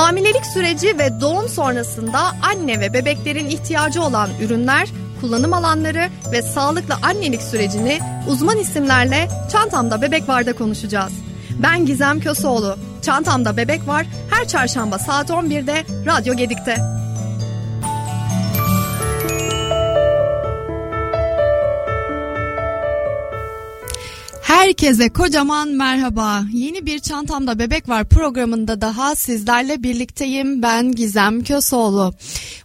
Hamilelik süreci ve doğum sonrasında anne ve bebeklerin ihtiyacı olan ürünler, kullanım alanları ve sağlıklı annelik sürecini uzman isimlerle Çantamda Bebek Var'da konuşacağız. Ben Gizem Köseoğlu. Çantamda Bebek Var her çarşamba saat 11'de Radyo Gedik'te. Herkese kocaman merhaba. Yeni bir Çantamda Bebek Var programında daha sizlerle birlikteyim. Ben Gizem Kösoğlu.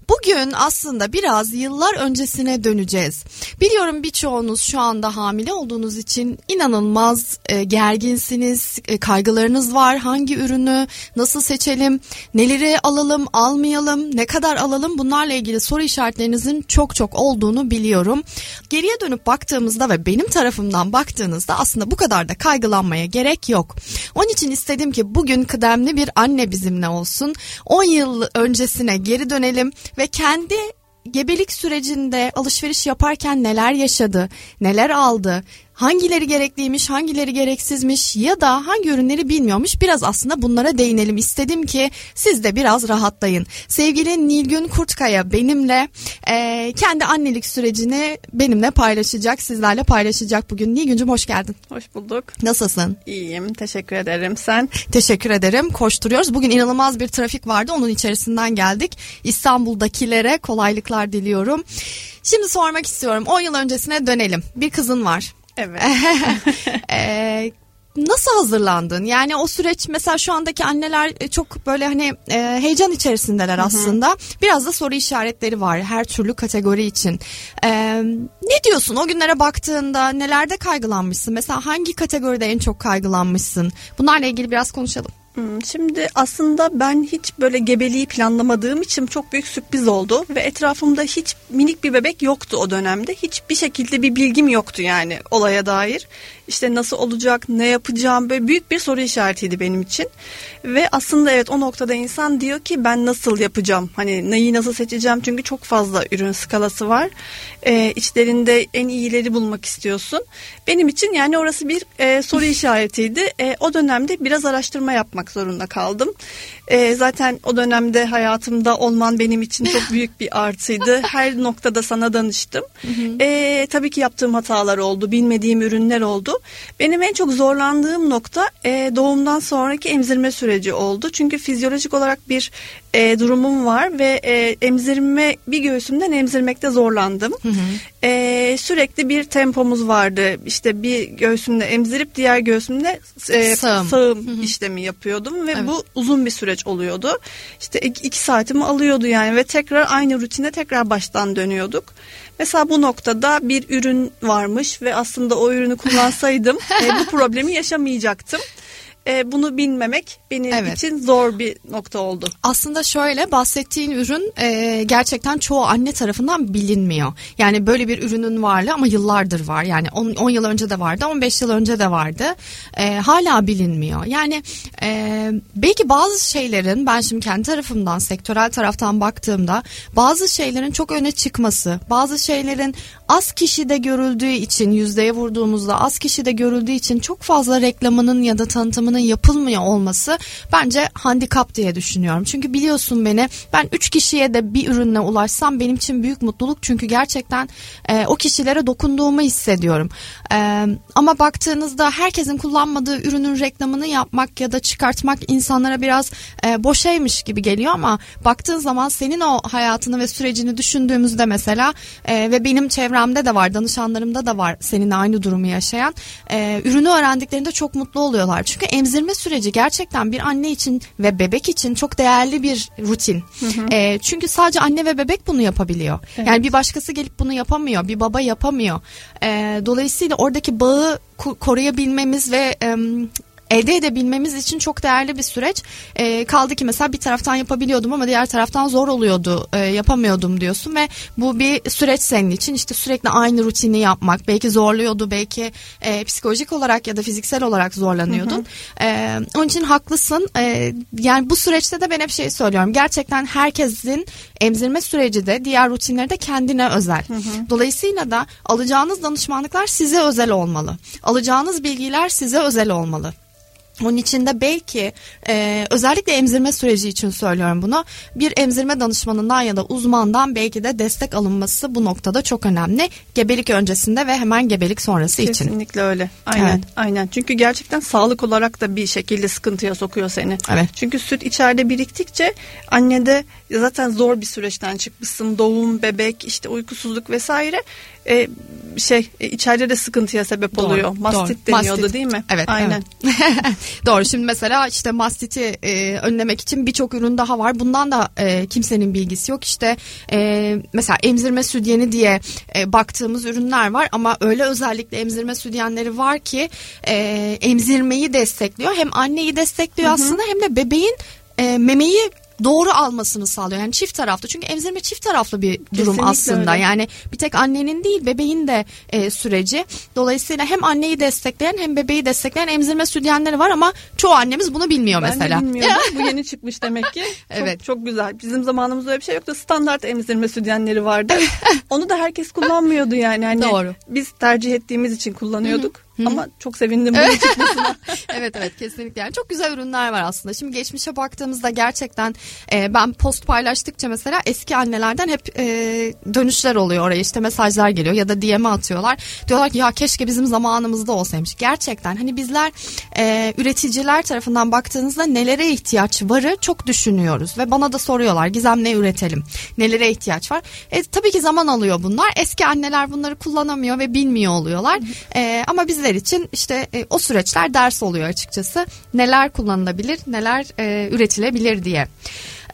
Bugün aslında biraz yıllar öncesine döneceğiz. Biliyorum birçoğunuz şu anda hamile olduğunuz için inanılmaz e, gerginsiniz, e, kaygılarınız var. Hangi ürünü nasıl seçelim, neleri alalım, almayalım, ne kadar alalım bunlarla ilgili soru işaretlerinizin çok çok olduğunu biliyorum. Geriye dönüp baktığımızda ve benim tarafımdan baktığınızda aslında bu kadar da kaygılanmaya gerek yok. Onun için istedim ki bugün kıdemli bir anne bizimle olsun. 10 yıl öncesine geri dönelim ve kendi gebelik sürecinde alışveriş yaparken neler yaşadı, neler aldı, hangileri gerekliymiş, hangileri gereksizmiş ya da hangi ürünleri bilmiyormuş biraz aslında bunlara değinelim istedim ki siz de biraz rahatlayın. Sevgili Nilgün Kurtkaya benimle e, kendi annelik sürecini benimle paylaşacak, sizlerle paylaşacak bugün. Nilgüncüm hoş geldin. Hoş bulduk. Nasılsın? İyiyim, teşekkür ederim. Sen? Teşekkür ederim. Koşturuyoruz. Bugün inanılmaz bir trafik vardı. Onun içerisinden geldik. İstanbul'dakilere kolaylıklar diliyorum. Şimdi sormak istiyorum. 10 yıl öncesine dönelim. Bir kızın var. Evet. ee, nasıl hazırlandın? Yani o süreç mesela şu andaki anneler e, çok böyle hani e, heyecan içerisindeler aslında. Hı hı. Biraz da soru işaretleri var her türlü kategori için. E, ne diyorsun o günlere baktığında nelerde kaygılanmışsın? Mesela hangi kategoride en çok kaygılanmışsın? Bunlarla ilgili biraz konuşalım. Hmm, şimdi aslında ben hiç böyle gebeliği planlamadığım için çok büyük sürpriz oldu ve etrafımda hiç minik bir bebek yoktu o dönemde. Hiçbir şekilde bir bilgim yoktu yani olaya dair. İşte nasıl olacak, ne yapacağım böyle büyük bir soru işaretiydi benim için. Ve aslında evet o noktada insan diyor ki ben nasıl yapacağım? Hani neyi nasıl seçeceğim? Çünkü çok fazla ürün skalası var. Ee, içlerinde en iyileri bulmak istiyorsun. Benim için yani orası bir e, soru işaretiydi. E, o dönemde biraz araştırma yapmak zorunda kaldım. E, zaten o dönemde hayatımda olman benim için çok büyük bir artıydı. Her noktada sana danıştım. E, tabii ki yaptığım hatalar oldu, bilmediğim ürünler oldu. Benim en çok zorlandığım nokta e, doğumdan sonraki emzirme süreci oldu. Çünkü fizyolojik olarak bir e, durumum var ve e, emzirme bir göğsümden emzirmekte zorlandım. Hı hı. E, sürekli bir tempomuz vardı. İşte bir göğsümde emzirip diğer göğsümde e, sağım, sağım hı hı. işlemi yapıyordum ve evet. bu uzun bir süreç oluyordu. İşte iki saatimi alıyordu yani ve tekrar aynı rutine tekrar baştan dönüyorduk. Mesela bu noktada bir ürün varmış ve aslında o ürünü kullansaydım e, bu problemi yaşamayacaktım e, bunu bilmemek benim evet. için zor bir nokta oldu. Aslında şöyle bahsettiğin ürün e, gerçekten çoğu anne tarafından bilinmiyor. Yani böyle bir ürünün varlığı ama yıllardır var. Yani 10 yıl önce de vardı, 15 yıl önce de vardı. E, hala bilinmiyor. Yani e, belki bazı şeylerin ben şimdi kendi tarafımdan, sektörel taraftan baktığımda bazı şeylerin çok öne çıkması, bazı şeylerin az kişide görüldüğü için yüzdeye vurduğumuzda az kişide görüldüğü için çok fazla reklamının ya da tanıtımının bakımının yapılmıyor olması bence handikap diye düşünüyorum. Çünkü biliyorsun beni ben 3 kişiye de bir ürünle ulaşsam benim için büyük mutluluk. Çünkü gerçekten e, o kişilere dokunduğumu hissediyorum. E, ama baktığınızda herkesin kullanmadığı ürünün reklamını yapmak ya da çıkartmak insanlara biraz e, boşaymış gibi geliyor ama baktığın zaman senin o hayatını ve sürecini düşündüğümüzde mesela e, ve benim çevremde de var danışanlarımda da var seninle aynı durumu yaşayan e, ürünü öğrendiklerinde çok mutlu oluyorlar. Çünkü emzirme süreci gerçekten bir anne için ve bebek için çok değerli bir rutin. Hı hı. E, çünkü sadece anne ve bebek bunu yapabiliyor. Evet. Yani bir başkası gelip bunu yapamıyor, bir baba yapamıyor. E, dolayısıyla oradaki bağı koruyabilmemiz ve e, elde edebilmemiz için çok değerli bir süreç. E, kaldı ki mesela bir taraftan yapabiliyordum ama diğer taraftan zor oluyordu, e, yapamıyordum diyorsun ve bu bir süreç senin için işte sürekli aynı rutini yapmak belki zorluyordu, belki e, psikolojik olarak ya da fiziksel olarak zorlanıyordun. Hı hı. E, onun için haklısın. E, yani bu süreçte de ben hep şey söylüyorum. Gerçekten herkesin emzirme süreci de diğer rutinleri de kendine özel. Hı hı. Dolayısıyla da alacağınız danışmanlıklar size özel olmalı. Alacağınız bilgiler size özel olmalı. Onun içinde belki e, özellikle emzirme süreci için söylüyorum bunu. Bir emzirme danışmanından ya da uzmandan belki de destek alınması bu noktada çok önemli. Gebelik öncesinde ve hemen gebelik sonrası Kesinlikle için. Kesinlikle öyle. Aynen. Evet. Aynen. Çünkü gerçekten sağlık olarak da bir şekilde sıkıntıya sokuyor seni. Evet. Çünkü süt içeride biriktikçe annede zaten zor bir süreçten çıkmışsın. Doğum, bebek, işte uykusuzluk vesaire e, şey e, içeride de sıkıntıya sebep oluyor. Doğru, Mastit doğru. deniyordu Mastit. değil mi? Evet. Aynen. Evet. doğru. Şimdi mesela işte mastiti e, önlemek için birçok ürün daha var. Bundan da e, kimsenin bilgisi yok. İşte e, mesela emzirme sütyeni diye e, baktığımız ürünler var ama öyle özellikle emzirme sütyenleri var ki e, emzirmeyi destekliyor. Hem anneyi destekliyor Hı-hı. aslında hem de bebeğin e, memeyi doğru almasını sağlıyor. Yani çift taraflı. Çünkü emzirme çift taraflı bir durum Kesinlikle aslında. Öyle. Yani bir tek annenin değil bebeğin de e, süreci. Dolayısıyla hem anneyi destekleyen hem bebeği destekleyen emzirme sütyenleri var ama çoğu annemiz bunu bilmiyor ben mesela. Ben. Bu yeni çıkmış demek ki. evet. Çok, çok güzel. Bizim zamanımızda öyle bir şey yoktu. Standart emzirme sütyenleri vardı. Onu da herkes kullanmıyordu yani. Hani Doğru. Biz tercih ettiğimiz için kullanıyorduk. Hı. Ama çok sevindim bunun çıkmasına. evet evet kesinlikle yani çok güzel ürünler var aslında. Şimdi geçmişe baktığımızda gerçekten e, ben post paylaştıkça mesela eski annelerden hep e, dönüşler oluyor oraya işte mesajlar geliyor ya da DM'e atıyorlar. Diyorlar ki ya keşke bizim zamanımızda olsaymış. Gerçekten hani bizler e, üreticiler tarafından baktığınızda nelere ihtiyaç varı çok düşünüyoruz ve bana da soruyorlar Gizem ne üretelim? Nelere ihtiyaç var? E, tabii ki zaman alıyor bunlar. Eski anneler bunları kullanamıyor ve bilmiyor oluyorlar. E, ama biz bizler için işte e, o süreçler ders oluyor açıkçası. Neler kullanılabilir, neler e, üretilebilir diye.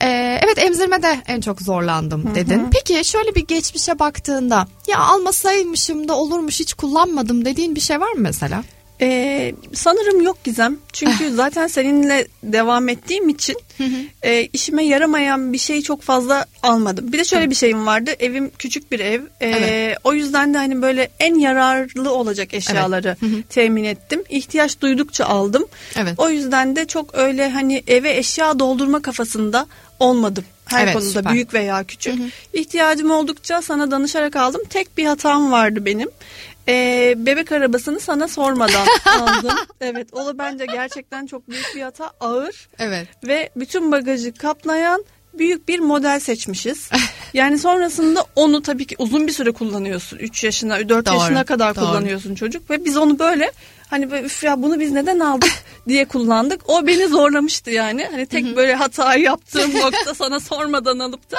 Ee, evet emzirmede en çok zorlandım dedin. Hı hı. Peki şöyle bir geçmişe baktığında ya almasaymışım da olurmuş hiç kullanmadım dediğin bir şey var mı mesela? Ee, sanırım yok Gizem. Çünkü zaten seninle devam ettiğim için e, işime yaramayan bir şey çok fazla almadım. Bir de şöyle bir şeyim vardı. Evim küçük bir ev. E, evet. O yüzden de hani böyle en yararlı olacak eşyaları evet. temin ettim. İhtiyaç duydukça aldım. Evet. O yüzden de çok öyle hani eve eşya doldurma kafasında olmadım. Her evet, konuda süper. büyük veya küçük. Hı hı. İhtiyacım oldukça sana danışarak aldım. Tek bir hatam vardı benim e, bebek arabasını sana sormadan aldım. evet o da bence gerçekten çok büyük bir hata. Ağır evet. ve bütün bagajı kaplayan büyük bir model seçmişiz. Yani sonrasında onu tabii ki uzun bir süre kullanıyorsun. 3 yaşına, 4 doğru, yaşına kadar doğru. kullanıyorsun çocuk ve biz onu böyle hani böyle üf ya bunu biz neden aldık diye kullandık. O beni zorlamıştı yani. Hani tek böyle hata yaptığım nokta sana sormadan alıp da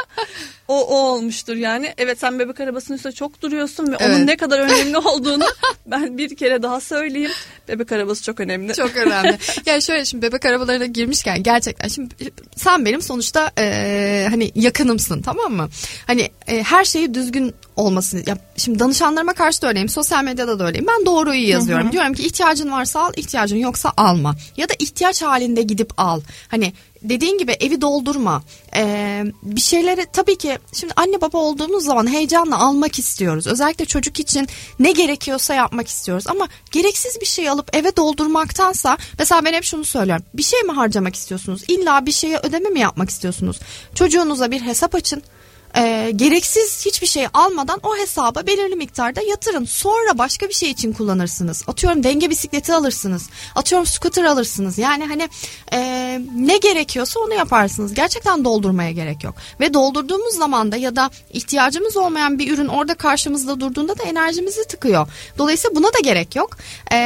o, o olmuştur yani. Evet sen bebek arabasının üstünde çok duruyorsun ve evet. onun ne kadar önemli olduğunu ben bir kere daha söyleyeyim. Bebek arabası çok önemli. Çok önemli. yani şöyle şimdi bebek arabalarına girmişken gerçekten şimdi sen benim sonuçta e, hani yakınımsın tamam mı? Hani e, her şeyi düzgün olmasını ya şimdi danışanlarıma karşı da öyleyim sosyal medyada da öyleyim ben doğruyu yazıyorum hı hı. diyorum ki ihtiyacın varsa al ihtiyacın yoksa alma ya da ihtiyaç halinde gidip al hani dediğin gibi evi doldurma. Ee, bir şeyleri tabii ki şimdi anne baba olduğumuz zaman heyecanla almak istiyoruz. Özellikle çocuk için ne gerekiyorsa yapmak istiyoruz. Ama gereksiz bir şey alıp eve doldurmaktansa mesela ben hep şunu söylüyorum. Bir şey mi harcamak istiyorsunuz? İlla bir şeye ödeme mi yapmak istiyorsunuz? Çocuğunuza bir hesap açın e, gereksiz hiçbir şey almadan o hesaba belirli miktarda yatırın. Sonra başka bir şey için kullanırsınız. Atıyorum denge bisikleti alırsınız. Atıyorum scooter alırsınız. Yani hani e, ne gerekiyorsa onu yaparsınız. Gerçekten doldurmaya gerek yok. Ve doldurduğumuz zaman da ya da ihtiyacımız olmayan bir ürün orada karşımızda durduğunda da enerjimizi tıkıyor. Dolayısıyla buna da gerek yok. E,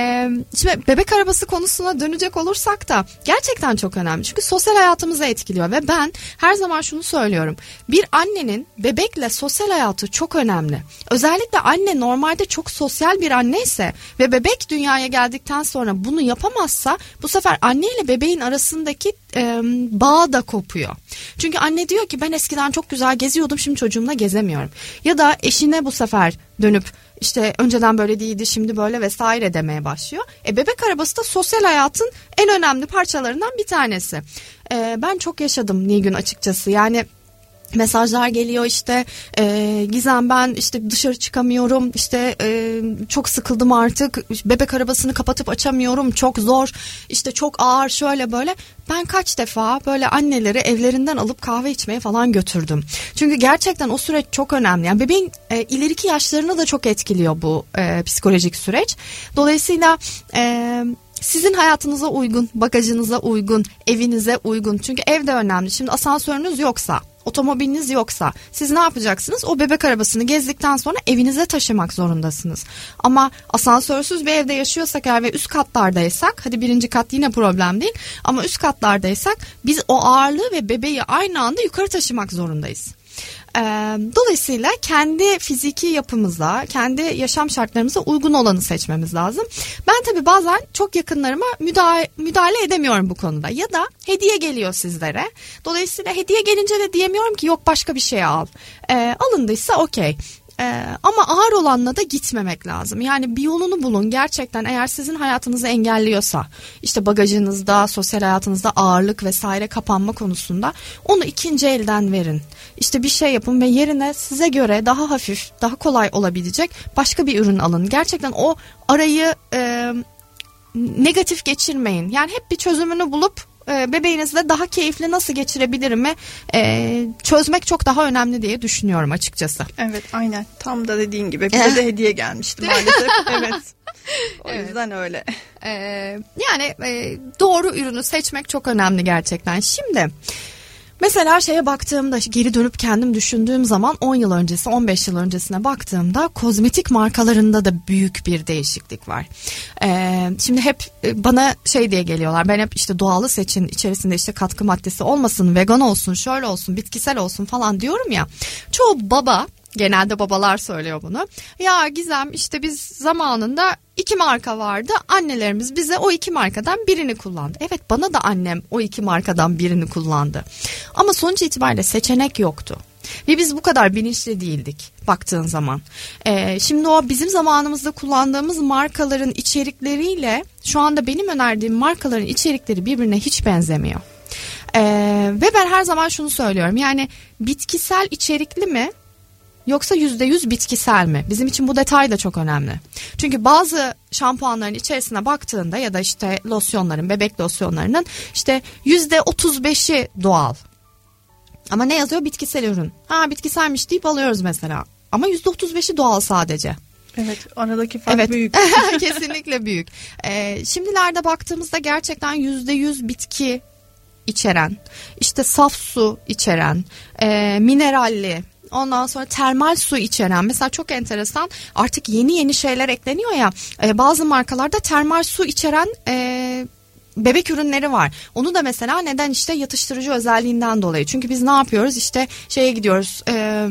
şimdi bebek arabası konusuna dönecek olursak da gerçekten çok önemli. Çünkü sosyal hayatımızı etkiliyor ve ben her zaman şunu söylüyorum. Bir annenin annenin bebekle sosyal hayatı çok önemli. Özellikle anne normalde çok sosyal bir anne ise ve bebek dünyaya geldikten sonra bunu yapamazsa bu sefer anne ile bebeğin arasındaki e, bağ da kopuyor. Çünkü anne diyor ki ben eskiden çok güzel geziyordum şimdi çocuğumla gezemiyorum. Ya da eşine bu sefer dönüp işte önceden böyle değildi şimdi böyle vesaire demeye başlıyor. E bebek arabası da sosyal hayatın en önemli parçalarından bir tanesi. E, ben çok yaşadım Nilgün açıkçası yani mesajlar geliyor işte e, Gizem ben işte dışarı çıkamıyorum işte e, çok sıkıldım artık bebek arabasını kapatıp açamıyorum çok zor işte çok ağır şöyle böyle ben kaç defa böyle anneleri evlerinden alıp kahve içmeye falan götürdüm çünkü gerçekten o süreç çok önemli yani bebeğin e, ileriki yaşlarını da çok etkiliyor bu e, psikolojik süreç dolayısıyla e, sizin hayatınıza uygun, bagajınıza uygun, evinize uygun. Çünkü ev de önemli. Şimdi asansörünüz yoksa, otomobiliniz yoksa siz ne yapacaksınız? O bebek arabasını gezdikten sonra evinize taşımak zorundasınız. Ama asansörsüz bir evde yaşıyorsak eğer ve üst katlardaysak hadi birinci kat yine problem değil ama üst katlardaysak biz o ağırlığı ve bebeği aynı anda yukarı taşımak zorundayız. Ee, dolayısıyla kendi fiziki yapımıza, kendi yaşam şartlarımıza uygun olanı seçmemiz lazım. Ben tabii bazen çok yakınlarıma müdahale, müdahale edemiyorum bu konuda. Ya da hediye geliyor sizlere. Dolayısıyla hediye gelince de diyemiyorum ki yok başka bir şey al. Ee, alındıysa okey. Ee, ama ağır olanla da gitmemek lazım. Yani bir yolunu bulun. Gerçekten eğer sizin hayatınızı engelliyorsa, işte bagajınızda, sosyal hayatınızda ağırlık vesaire kapanma konusunda onu ikinci elden verin. İşte bir şey yapın ve yerine size göre daha hafif, daha kolay olabilecek başka bir ürün alın. Gerçekten o arayı e, negatif geçirmeyin. Yani hep bir çözümünü bulup e, bebeğinizle daha keyifli nasıl geçirebilirim e, çözmek çok daha önemli diye düşünüyorum açıkçası. Evet aynen tam da dediğin gibi bize de hediye gelmişti maalesef. evet. O evet. yüzden öyle. Ee, yani e, doğru ürünü seçmek çok önemli gerçekten. Şimdi Mesela şeye baktığımda geri dönüp kendim düşündüğüm zaman 10 yıl öncesi 15 yıl öncesine baktığımda kozmetik markalarında da büyük bir değişiklik var. Ee, şimdi hep e, bana şey diye geliyorlar ben hep işte doğalı seçin içerisinde işte katkı maddesi olmasın vegan olsun şöyle olsun bitkisel olsun falan diyorum ya. Çoğu baba Genelde babalar söylüyor bunu. Ya Gizem işte biz zamanında iki marka vardı. Annelerimiz bize o iki markadan birini kullandı. Evet bana da annem o iki markadan birini kullandı. Ama sonuç itibariyle seçenek yoktu. Ve biz bu kadar bilinçli değildik baktığın zaman. Ee, şimdi o bizim zamanımızda kullandığımız markaların içerikleriyle şu anda benim önerdiğim markaların içerikleri birbirine hiç benzemiyor. Ee, ve ben her zaman şunu söylüyorum yani bitkisel içerikli mi yoksa yüzde yüz bitkisel mi? Bizim için bu detay da çok önemli. Çünkü bazı şampuanların içerisine baktığında ya da işte losyonların, bebek losyonlarının işte yüzde otuz beşi doğal. Ama ne yazıyor? Bitkisel ürün. Ha bitkiselmiş deyip alıyoruz mesela. Ama yüzde otuz beşi doğal sadece. Evet aradaki fark evet. büyük. Kesinlikle büyük. Ee, şimdilerde baktığımızda gerçekten yüzde yüz bitki içeren, işte saf su içeren, e, mineralli, Ondan sonra termal su içeren mesela çok enteresan artık yeni yeni şeyler ekleniyor ya e, bazı markalarda termal su içeren e, bebek ürünleri var. Onu da mesela neden işte yatıştırıcı özelliğinden dolayı. Çünkü biz ne yapıyoruz işte şeye gidiyoruz... E,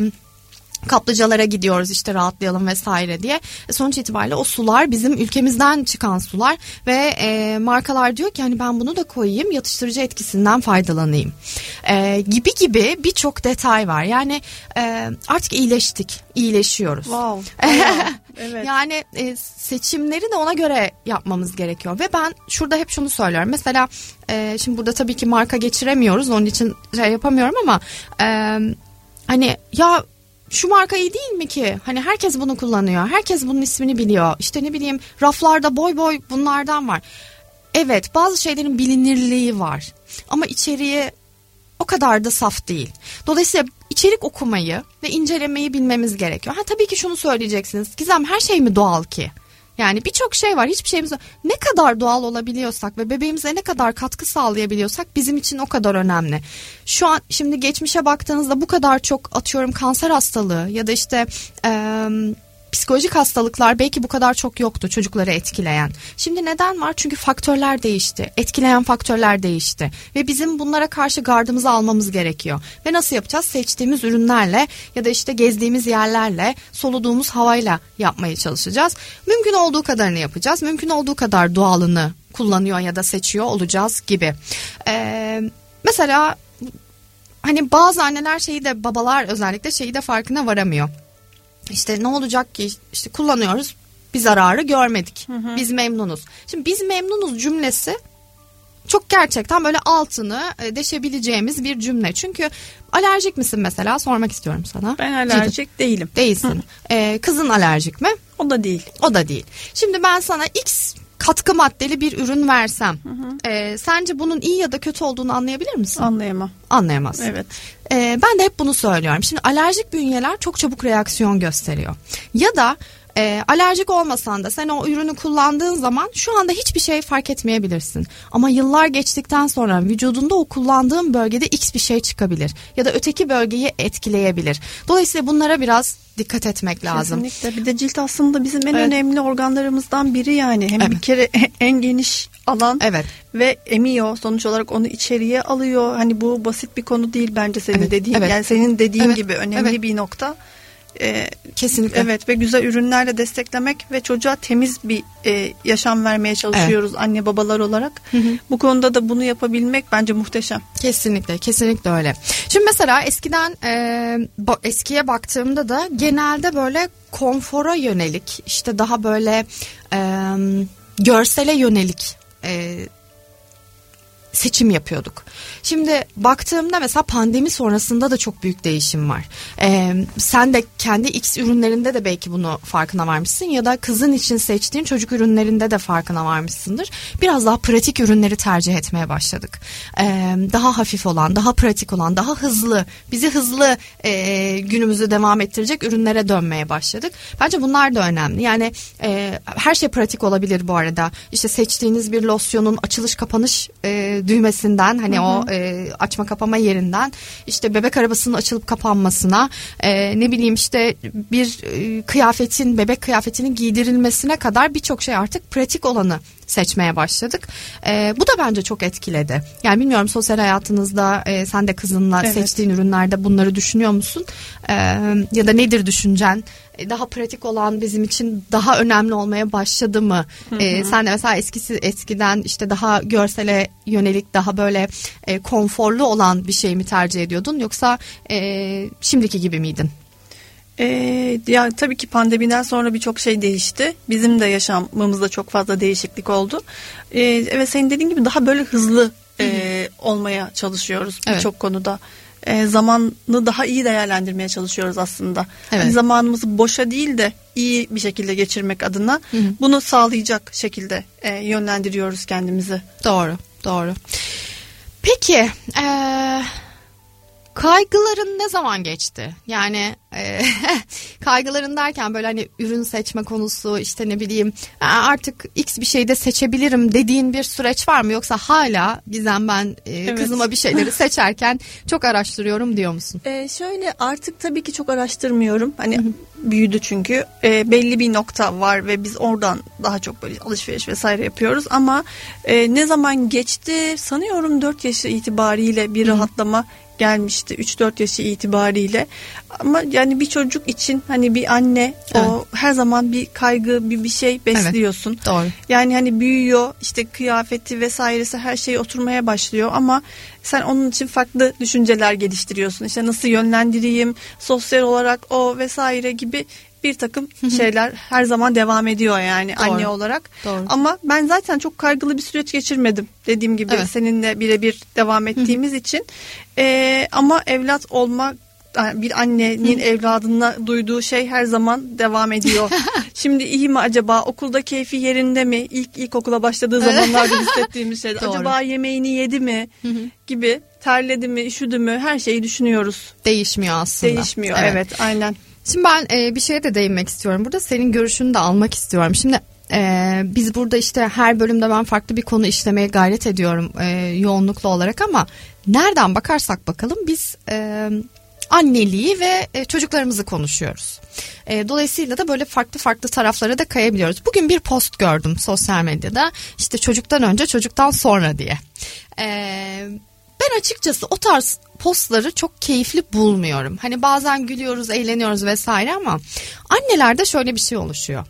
kaplıcalara gidiyoruz işte rahatlayalım vesaire diye. E, sonuç itibariyle o sular bizim ülkemizden çıkan sular ve e, markalar diyor ki hani ben bunu da koyayım yatıştırıcı etkisinden faydalanayım. E, gibi gibi birçok detay var. Yani e, artık iyileştik, iyileşiyoruz. Wow. evet. Yani e, seçimleri de ona göre yapmamız gerekiyor ve ben şurada hep şunu söylüyorum. Mesela e, şimdi burada tabii ki marka geçiremiyoruz onun için şey yapamıyorum ama e, hani ya şu marka iyi değil mi ki? Hani herkes bunu kullanıyor. Herkes bunun ismini biliyor. İşte ne bileyim raflarda boy boy bunlardan var. Evet bazı şeylerin bilinirliği var. Ama içeriği o kadar da saf değil. Dolayısıyla içerik okumayı ve incelemeyi bilmemiz gerekiyor. Ha tabii ki şunu söyleyeceksiniz. Gizem her şey mi doğal ki? Yani birçok şey var hiçbir şeyimiz yok. Ne kadar doğal olabiliyorsak ve bebeğimize ne kadar katkı sağlayabiliyorsak bizim için o kadar önemli. Şu an şimdi geçmişe baktığınızda bu kadar çok atıyorum kanser hastalığı ya da işte... Ee, psikolojik hastalıklar belki bu kadar çok yoktu çocukları etkileyen. Şimdi neden var? Çünkü faktörler değişti. Etkileyen faktörler değişti. Ve bizim bunlara karşı gardımızı almamız gerekiyor. Ve nasıl yapacağız? Seçtiğimiz ürünlerle ya da işte gezdiğimiz yerlerle, soluduğumuz havayla yapmaya çalışacağız. Mümkün olduğu kadarını yapacağız. Mümkün olduğu kadar doğalını kullanıyor ya da seçiyor olacağız gibi. Ee, mesela hani bazı anneler şeyi de babalar özellikle şeyi de farkına varamıyor işte ne olacak ki işte kullanıyoruz bir zararı görmedik. Hı hı. Biz memnunuz. Şimdi biz memnunuz cümlesi çok gerçekten böyle altını e, deşebileceğimiz bir cümle. Çünkü alerjik misin mesela sormak istiyorum sana. Ben alerjik Ciddi. değilim. Değilsin. Ee, kızın alerjik mi? O da değil. O da değil. Şimdi ben sana X katkı maddeli bir ürün versem hı hı. E, sence bunun iyi ya da kötü olduğunu anlayabilir misin? Anlayamam. Anlayamaz. Evet. E, ben de hep bunu söylüyorum. Şimdi alerjik bünyeler çok çabuk reaksiyon gösteriyor. Ya da e, alerjik olmasan da sen o ürünü kullandığın zaman şu anda hiçbir şey fark etmeyebilirsin. Ama yıllar geçtikten sonra vücudunda o kullandığın bölgede x bir şey çıkabilir ya da öteki bölgeyi etkileyebilir. Dolayısıyla bunlara biraz dikkat etmek lazım. Kesinlikle. Bir de cilt aslında bizim en evet. önemli organlarımızdan biri yani. Hem evet. bir kere en geniş alan evet. ve emiyor. Sonuç olarak onu içeriye alıyor. Hani bu basit bir konu değil bence senin evet. dediğin. Evet. Yani senin dediğin evet. gibi önemli evet. bir nokta. Ee, Kesinlikle. Evet ve güzel ürünlerle desteklemek ve çocuğa temiz bir e, yaşam vermeye çalışıyoruz evet. anne babalar olarak. Hı hı. Bu konuda da bunu yapabilmek bence muhteşem. Kesinlikle, kesinlikle öyle. Şimdi mesela eskiden e, eskiye baktığımda da genelde böyle konfora yönelik, işte daha böyle e, görsele yönelik e, seçim yapıyorduk. Şimdi baktığımda mesela pandemi sonrasında da çok büyük değişim var. Ee, sen de kendi X ürünlerinde de belki bunu farkına varmışsın ya da kızın için seçtiğin çocuk ürünlerinde de farkına varmışsındır. Biraz daha pratik ürünleri tercih etmeye başladık. Ee, daha hafif olan, daha pratik olan, daha hızlı, bizi hızlı e, günümüzü devam ettirecek ürünlere dönmeye başladık. Bence bunlar da önemli. Yani e, her şey pratik olabilir bu arada. İşte seçtiğiniz bir losyonun açılış kapanış e, düğmesinden hani hı hı. o e, açma kapama yerinden işte bebek arabasının açılıp kapanmasına e, ne bileyim işte bir e, kıyafetin bebek kıyafetinin giydirilmesine kadar birçok şey artık pratik olanı seçmeye başladık. E, bu da bence çok etkiledi. Yani bilmiyorum sosyal hayatınızda e, sen de kızınla evet. seçtiğin ürünlerde bunları düşünüyor musun? E, ya da nedir düşüncen? Daha pratik olan bizim için daha önemli olmaya başladı mı? Hı e, hı. E, sen de mesela eskisi eskiden işte daha görsele yönelik daha böyle e, konforlu olan bir şey mi tercih ediyordun yoksa e, şimdiki gibi miydin? Ee, ya tabii ki pandemiden sonra birçok şey değişti. Bizim de yaşamımızda çok fazla değişiklik oldu. Ee, evet senin dediğin gibi daha böyle hızlı e, olmaya çalışıyoruz evet. birçok konuda. E, zamanı daha iyi değerlendirmeye çalışıyoruz aslında. Evet. Hani zamanımızı boşa değil de iyi bir şekilde geçirmek adına hı hı. bunu sağlayacak şekilde e, yönlendiriyoruz kendimizi. Doğru, doğru. Peki, eee Kaygıların ne zaman geçti? Yani e, kaygıların derken böyle hani ürün seçme konusu işte ne bileyim artık x bir şeyde seçebilirim dediğin bir süreç var mı? Yoksa hala Gizem ben e, evet. kızıma bir şeyleri seçerken çok araştırıyorum diyor musun? E, şöyle artık tabii ki çok araştırmıyorum. Hani büyüdü çünkü e, belli bir nokta var ve biz oradan daha çok böyle alışveriş vesaire yapıyoruz. Ama e, ne zaman geçti sanıyorum 4 yaşı itibariyle bir rahatlama gelmişti 3-4 yaşı itibariyle. Ama yani bir çocuk için hani bir anne evet. o her zaman bir kaygı bir bir şey besliyorsun. Evet, doğru. Yani hani büyüyor işte kıyafeti vesairesi her şey oturmaya başlıyor ama sen onun için farklı düşünceler geliştiriyorsun. İşte nasıl yönlendireyim sosyal olarak o vesaire gibi bir takım şeyler her zaman devam ediyor yani Doğru. anne olarak. Doğru. Ama ben zaten çok kaygılı bir süreç geçirmedim. Dediğim gibi evet. seninle birebir devam ettiğimiz için. Ee, ama evlat olmak bir annenin Hı. evladına duyduğu şey her zaman devam ediyor. Şimdi iyi mi acaba? Okulda keyfi yerinde mi? İlk ilk okula başladığı zamanlarda hissettiğimiz şey. acaba yemeğini yedi mi? Hı hı. gibi terledi mi, üşüdü mü? Her şeyi düşünüyoruz. Değişmiyor aslında. Değişmiyor evet, evet aynen. Şimdi ben e, bir şeye de değinmek istiyorum. Burada senin görüşünü de almak istiyorum. Şimdi ee, biz burada işte her bölümde ben farklı bir konu işlemeye gayret ediyorum e, yoğunluklu olarak ama nereden bakarsak bakalım biz e, anneliği ve e, çocuklarımızı konuşuyoruz. E, dolayısıyla da böyle farklı farklı taraflara da kayabiliyoruz. Bugün bir post gördüm sosyal medyada işte çocuktan önce çocuktan sonra diye. E, ben açıkçası o tarz postları çok keyifli bulmuyorum. Hani bazen gülüyoruz, eğleniyoruz vesaire ama annelerde şöyle bir şey oluşuyor.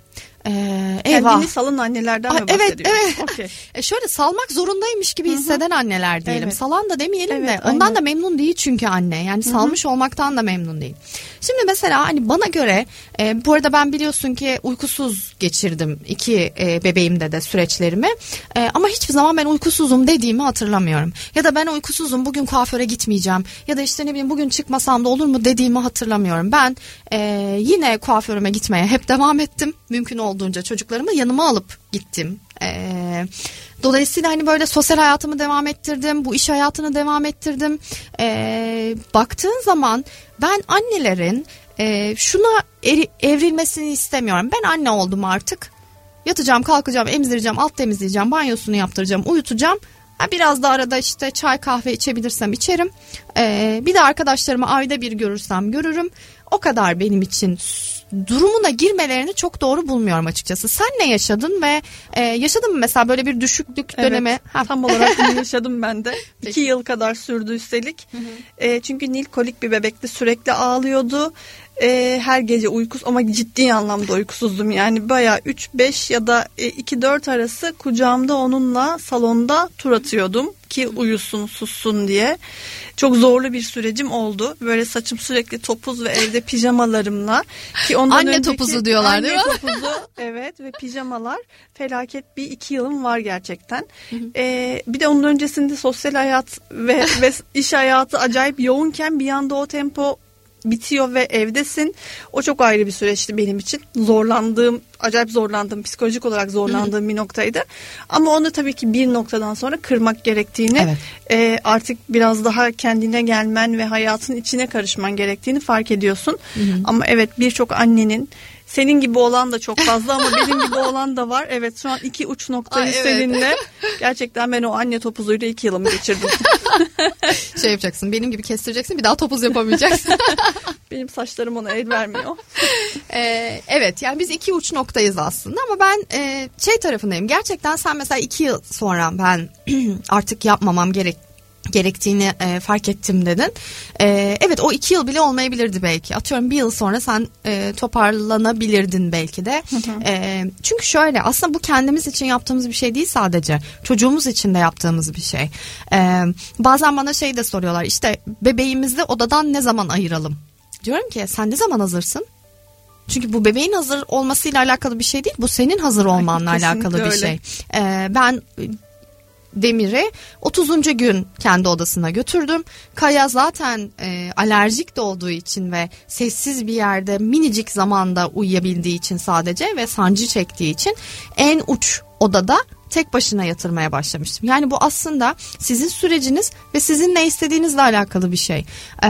Ee, eyvah. Kendini annelerden Aa, mi Evet evet. Okay. E şöyle salmak zorundaymış gibi hisseden Hı-hı. anneler diyelim. Evet. Salan da demeyelim evet, de ondan aynen. da memnun değil çünkü anne. Yani Hı-hı. salmış olmaktan da memnun değil. Şimdi mesela hani bana göre e, bu arada ben biliyorsun ki uykusuz geçirdim iki e, bebeğimde de süreçlerimi. E, ama hiçbir zaman ben uykusuzum dediğimi hatırlamıyorum. Ya da ben uykusuzum bugün kuaföre gitmeyeceğim. Ya da işte ne bileyim bugün çıkmasam da olur mu dediğimi hatırlamıyorum. Ben e, yine kuaförüme gitmeye hep devam ettim. Mümkün olduğunca çocuklarımı yanıma alıp gittim. Ee, dolayısıyla hani böyle sosyal hayatımı devam ettirdim, bu iş hayatını devam ettirdim. Ee, baktığın zaman ben annelerin e, şuna eri, evrilmesini istemiyorum. Ben anne oldum artık. Yatacağım, kalkacağım, emzireceğim, alt temizleyeceğim, banyosunu yaptıracağım, uyutacağım. Biraz da arada işte çay kahve içebilirsem içerim. Ee, bir de arkadaşlarımı ayda bir görürsem görürüm. O kadar benim için durumuna girmelerini çok doğru bulmuyorum açıkçası. Sen ne yaşadın ve e, yaşadın mı mesela böyle bir düşüklük dönemi? Evet, ha. tam olarak bunu yaşadım ben de. İki yıl kadar sürdü üstelik. Hı hı. E, çünkü Nil kolik bir bebekti sürekli ağlıyordu e, her gece uykus ama ciddi anlamda uykusuzdum yani baya 3-5 ya da e, 2-4 arası kucağımda onunla salonda tur atıyordum ki uyusun sussun diye. Çok zorlu bir sürecim oldu. Böyle saçım sürekli topuz ve evde pijamalarımla ki ondan anne önceki, topuzu diyorlar değil mi? Anne topuzu evet ve pijamalar. Felaket bir iki yılım var gerçekten. Ee, bir de onun öncesinde sosyal hayat ve, ve iş hayatı acayip yoğunken bir anda o tempo bitiyor ve evdesin. O çok ayrı bir süreçti benim için. Zorlandığım, acayip zorlandığım, psikolojik olarak zorlandığım Hı-hı. bir noktaydı. Ama onu tabii ki bir noktadan sonra kırmak gerektiğini, evet. e, artık biraz daha kendine gelmen ve hayatın içine karışman gerektiğini fark ediyorsun. Hı-hı. Ama evet birçok annenin senin gibi olan da çok fazla ama benim gibi olan da var. Evet şu an iki uç noktayı Ay, evet. seninle. Gerçekten ben o anne topuzuyla iki yılımı geçirdim. şey yapacaksın benim gibi kestireceksin bir daha topuz yapamayacaksın. benim saçlarım ona el vermiyor. ee, evet yani biz iki uç noktayız aslında ama ben e, şey tarafındayım. Gerçekten sen mesela iki yıl sonra ben artık yapmamam gerek gerektiğini e, fark ettim dedin. E, evet o iki yıl bile olmayabilirdi belki. Atıyorum bir yıl sonra sen e, toparlanabilirdin belki de. E, çünkü şöyle aslında bu kendimiz için yaptığımız bir şey değil sadece. Çocuğumuz için de yaptığımız bir şey. E, bazen bana şey de soruyorlar işte bebeğimizi odadan ne zaman ayıralım? Diyorum ki sen ne zaman hazırsın? Çünkü bu bebeğin hazır olmasıyla alakalı bir şey değil. Bu senin hazır olmanla Ay, alakalı öyle. bir şey. Ee, ben Demir'i 30. gün kendi odasına götürdüm. Kaya zaten e, alerjik de olduğu için ve sessiz bir yerde minicik zamanda uyuyabildiği için sadece ve sancı çektiği için en uç odada tek başına yatırmaya başlamıştım. Yani bu aslında sizin süreciniz ve sizin ne istediğinizle alakalı bir şey. Ee,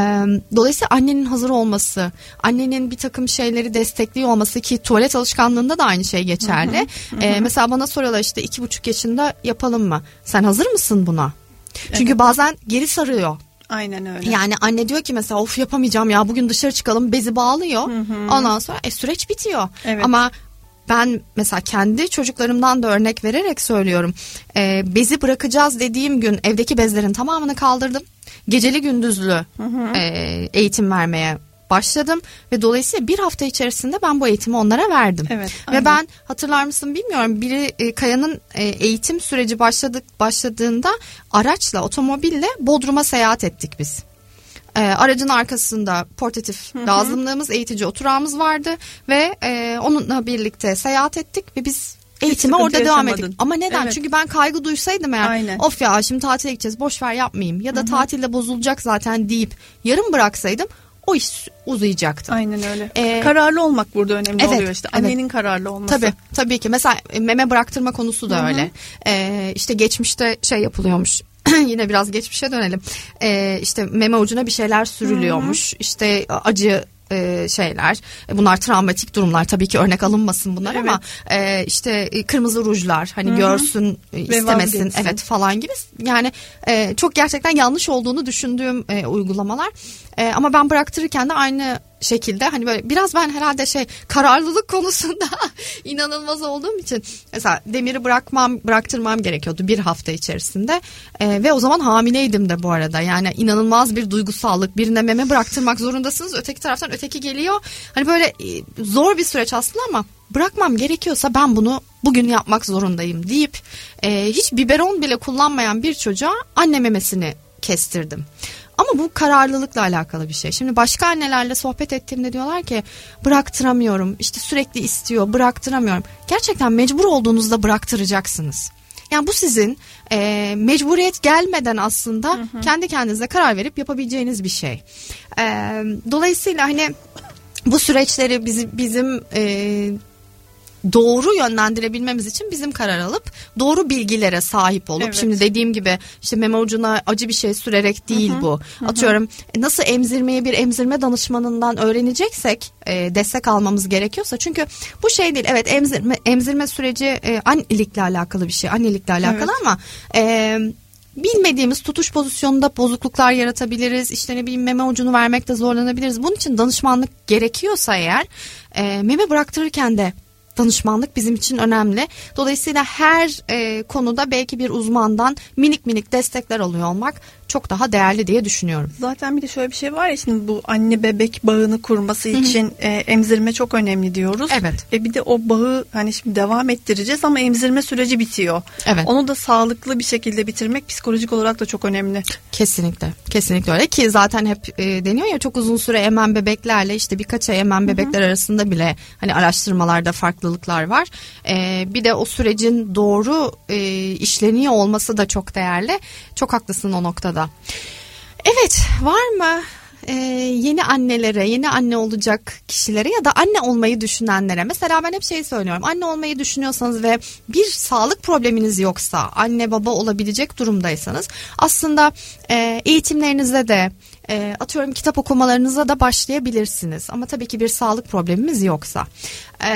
dolayısıyla annenin hazır olması, annenin bir takım şeyleri destekliyor olması ki tuvalet alışkanlığında da aynı şey geçerli. Hı hı, hı. Ee, mesela bana soruyorlar işte iki buçuk yaşında yapalım mı? Sen hazır mısın buna? Çünkü evet. bazen geri sarıyor. Aynen öyle. Yani anne diyor ki mesela of yapamayacağım ya bugün dışarı çıkalım bezi bağlıyor. Hı hı. Ondan sonra e, süreç bitiyor. Evet. Ama ben mesela kendi çocuklarımdan da örnek vererek söylüyorum. E, bezi bırakacağız dediğim gün evdeki bezlerin tamamını kaldırdım. Geceli gündüzlü hı hı. E, eğitim vermeye başladım ve dolayısıyla bir hafta içerisinde ben bu eğitimi onlara verdim. Evet, ve ben hatırlar mısın bilmiyorum biri e, Kaya'nın e, eğitim süreci başladık başladığında araçla otomobille Bodrum'a seyahat ettik biz. E, aracın arkasında portatif hı lazımlığımız, eğitici oturağımız vardı ve e, onunla birlikte seyahat ettik ve biz eğitime orada devam ettik. Ama neden? Evet. Çünkü ben kaygı duysaydım eğer Aynen. of ya şimdi tatile gideceğiz boş ver yapmayayım ya da Hı-hı. tatilde bozulacak zaten deyip yarım bıraksaydım o iş uzayacaktı. Aynen öyle. Ee, kararlı olmak burada önemli evet, oluyor işte. Annenin evet. kararlı olması. Tabii tabii ki. Mesela meme bıraktırma konusu da Hı-hı. öyle. Ee, işte geçmişte şey yapılıyormuş yine biraz geçmişe dönelim. Ee, işte meme ucuna bir şeyler sürülüyormuş. Hı-hı. İşte acı e, şeyler. E, bunlar travmatik durumlar tabii ki örnek alınmasın bunlar evet. ama e, işte kırmızı rujlar hani Hı-hı. görsün istemesin evet falan gibi. Yani e, çok gerçekten yanlış olduğunu düşündüğüm e, uygulamalar. E, ama ben bıraktırırken de aynı şekilde hani böyle biraz ben herhalde şey kararlılık konusunda inanılmaz olduğum için mesela demiri bırakmam bıraktırmam gerekiyordu bir hafta içerisinde. E, ve o zaman hamileydim de bu arada. Yani inanılmaz bir duygusallık birine meme bıraktırmak zorundasınız öteki taraftan öteki geliyor. Hani böyle e, zor bir süreç aslında ama bırakmam gerekiyorsa ben bunu bugün yapmak zorundayım deyip e, hiç biberon bile kullanmayan bir çocuğa anne memesini kestirdim. Ama bu kararlılıkla alakalı bir şey. Şimdi başka annelerle sohbet ettiğimde diyorlar ki bıraktıramıyorum. İşte sürekli istiyor bıraktıramıyorum. Gerçekten mecbur olduğunuzda bıraktıracaksınız. Yani bu sizin e, mecburiyet gelmeden aslında hı hı. kendi kendinize karar verip yapabileceğiniz bir şey. E, dolayısıyla hani bu süreçleri bizim, bizim e, doğru yönlendirebilmemiz için bizim karar alıp doğru bilgilere sahip olup Evet. şimdi dediğim gibi işte meme ucuna acı bir şey sürerek değil bu. Atıyorum e, nasıl emzirmeyi bir emzirme danışmanından öğreneceksek e, destek almamız gerekiyorsa çünkü bu şey değil evet emzirme emzirme süreci e, annelikle alakalı bir şey annelikle alakalı Evet. ama e, bilmediğimiz tutuş pozisyonunda bozukluklar yaratabiliriz. İşte ne bileyim meme ucunu vermekte zorlanabiliriz. Bunun için danışmanlık gerekiyorsa eğer e, meme bıraktırırken de danışmanlık bizim için önemli. Dolayısıyla her e, konuda belki bir uzmandan minik minik destekler alıyor olmak çok daha değerli diye düşünüyorum. Zaten bir de şöyle bir şey var ya şimdi bu anne bebek bağını kurması için e, emzirme çok önemli diyoruz. Evet. E bir de o bağı hani şimdi devam ettireceğiz ama emzirme süreci bitiyor. Evet. Onu da sağlıklı bir şekilde bitirmek psikolojik olarak da çok önemli. Kesinlikle. Kesinlikle öyle ki zaten hep e, deniyor ya çok uzun süre emen bebeklerle işte birkaç ay emen bebekler arasında bile hani araştırmalarda farklılıklar var. E, bir de o sürecin doğru e, işleniyor olması da çok değerli. Çok haklısın o noktada. Evet var mı e, yeni annelere, yeni anne olacak kişilere ya da anne olmayı düşünenlere. Mesela ben hep şey söylüyorum. Anne olmayı düşünüyorsanız ve bir sağlık probleminiz yoksa, anne baba olabilecek durumdaysanız aslında e, eğitimlerinize de e, atıyorum kitap okumalarınıza da başlayabilirsiniz. Ama tabii ki bir sağlık problemimiz yoksa. E,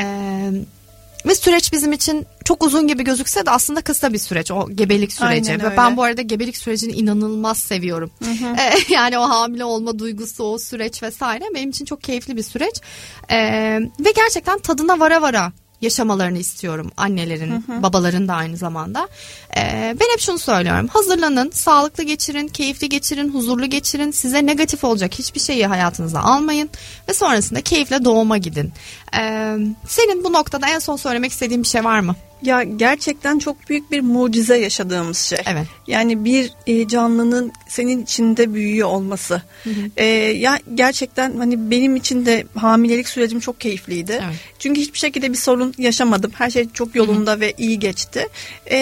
ve süreç bizim için çok uzun gibi gözükse de aslında kısa bir süreç o gebelik süreci. Aynen Ve öyle. ben bu arada gebelik sürecini inanılmaz seviyorum. Ee, yani o hamile olma duygusu, o süreç vesaire benim için çok keyifli bir süreç. Ee, ve gerçekten tadına vara vara yaşamalarını istiyorum annelerin, babaların da aynı zamanda. Ee, ben hep şunu söylüyorum. Hazırlanın, sağlıklı geçirin, keyifli geçirin, huzurlu geçirin. Size negatif olacak hiçbir şeyi hayatınıza almayın ve sonrasında keyifle doğuma gidin. Ee, senin bu noktada en son söylemek istediğin bir şey var mı? Ya gerçekten çok büyük bir mucize yaşadığımız şey. Evet. Yani bir e, canlının senin içinde büyüyor olması. E, ya gerçekten hani benim için de hamilelik sürecim çok keyifliydi. Evet. Çünkü hiçbir şekilde bir sorun yaşamadım. Her şey çok yolunda ve iyi geçti. E,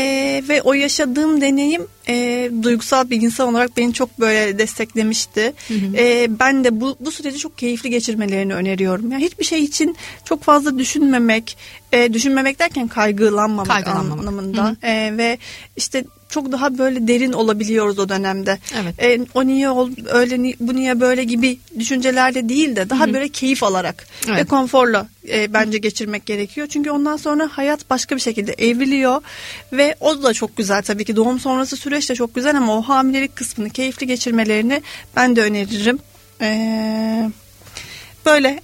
ve o yaşadığım deneyim e, duygusal bir insan olarak beni çok böyle desteklemişti. E, ben de bu, bu süreci çok keyifli geçirmelerini öneriyorum. Yani hiçbir şey için çok fazla düşünmemek, e, düşünmemek derken kaygılanmamak, Kaygılanmamak. anlamında E, ve işte çok daha böyle derin olabiliyoruz o dönemde. Evet. E, o niye ol, öyle bu niye böyle gibi düşüncelerle değil de daha böyle keyif alarak ve Evet. konforla e, bence geçirmek gerekiyor. Çünkü ondan sonra hayat başka bir şekilde evriliyor ve o da çok güzel tabii ki doğum sonrası süreç de çok güzel ama o hamilelik kısmını keyifli geçirmelerini ben de öneririm. E, böyle.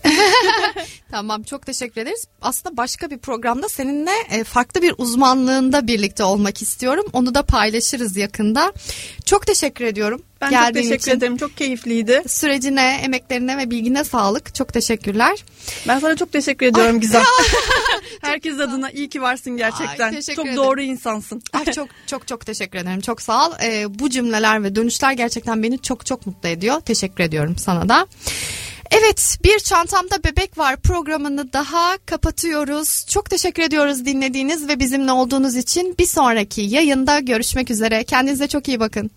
Tamam çok teşekkür ederiz. Aslında başka bir programda seninle e, farklı bir uzmanlığında birlikte olmak istiyorum. Onu da paylaşırız yakında. Çok teşekkür ediyorum. Ben Geldiğin çok teşekkür için. ederim. Çok keyifliydi. Sürecine, emeklerine ve bilgine sağlık. Çok teşekkürler. Ben sana çok teşekkür ediyorum Gizem. Herkes adına iyi ki varsın gerçekten. Ay, çok ederim. doğru insansın. Ay çok çok çok teşekkür ederim. Çok sağ ol. Ee, bu cümleler ve dönüşler gerçekten beni çok çok mutlu ediyor. Teşekkür ediyorum sana da. Evet bir çantamda bebek var programını daha kapatıyoruz. Çok teşekkür ediyoruz dinlediğiniz ve bizimle olduğunuz için. Bir sonraki yayında görüşmek üzere. Kendinize çok iyi bakın.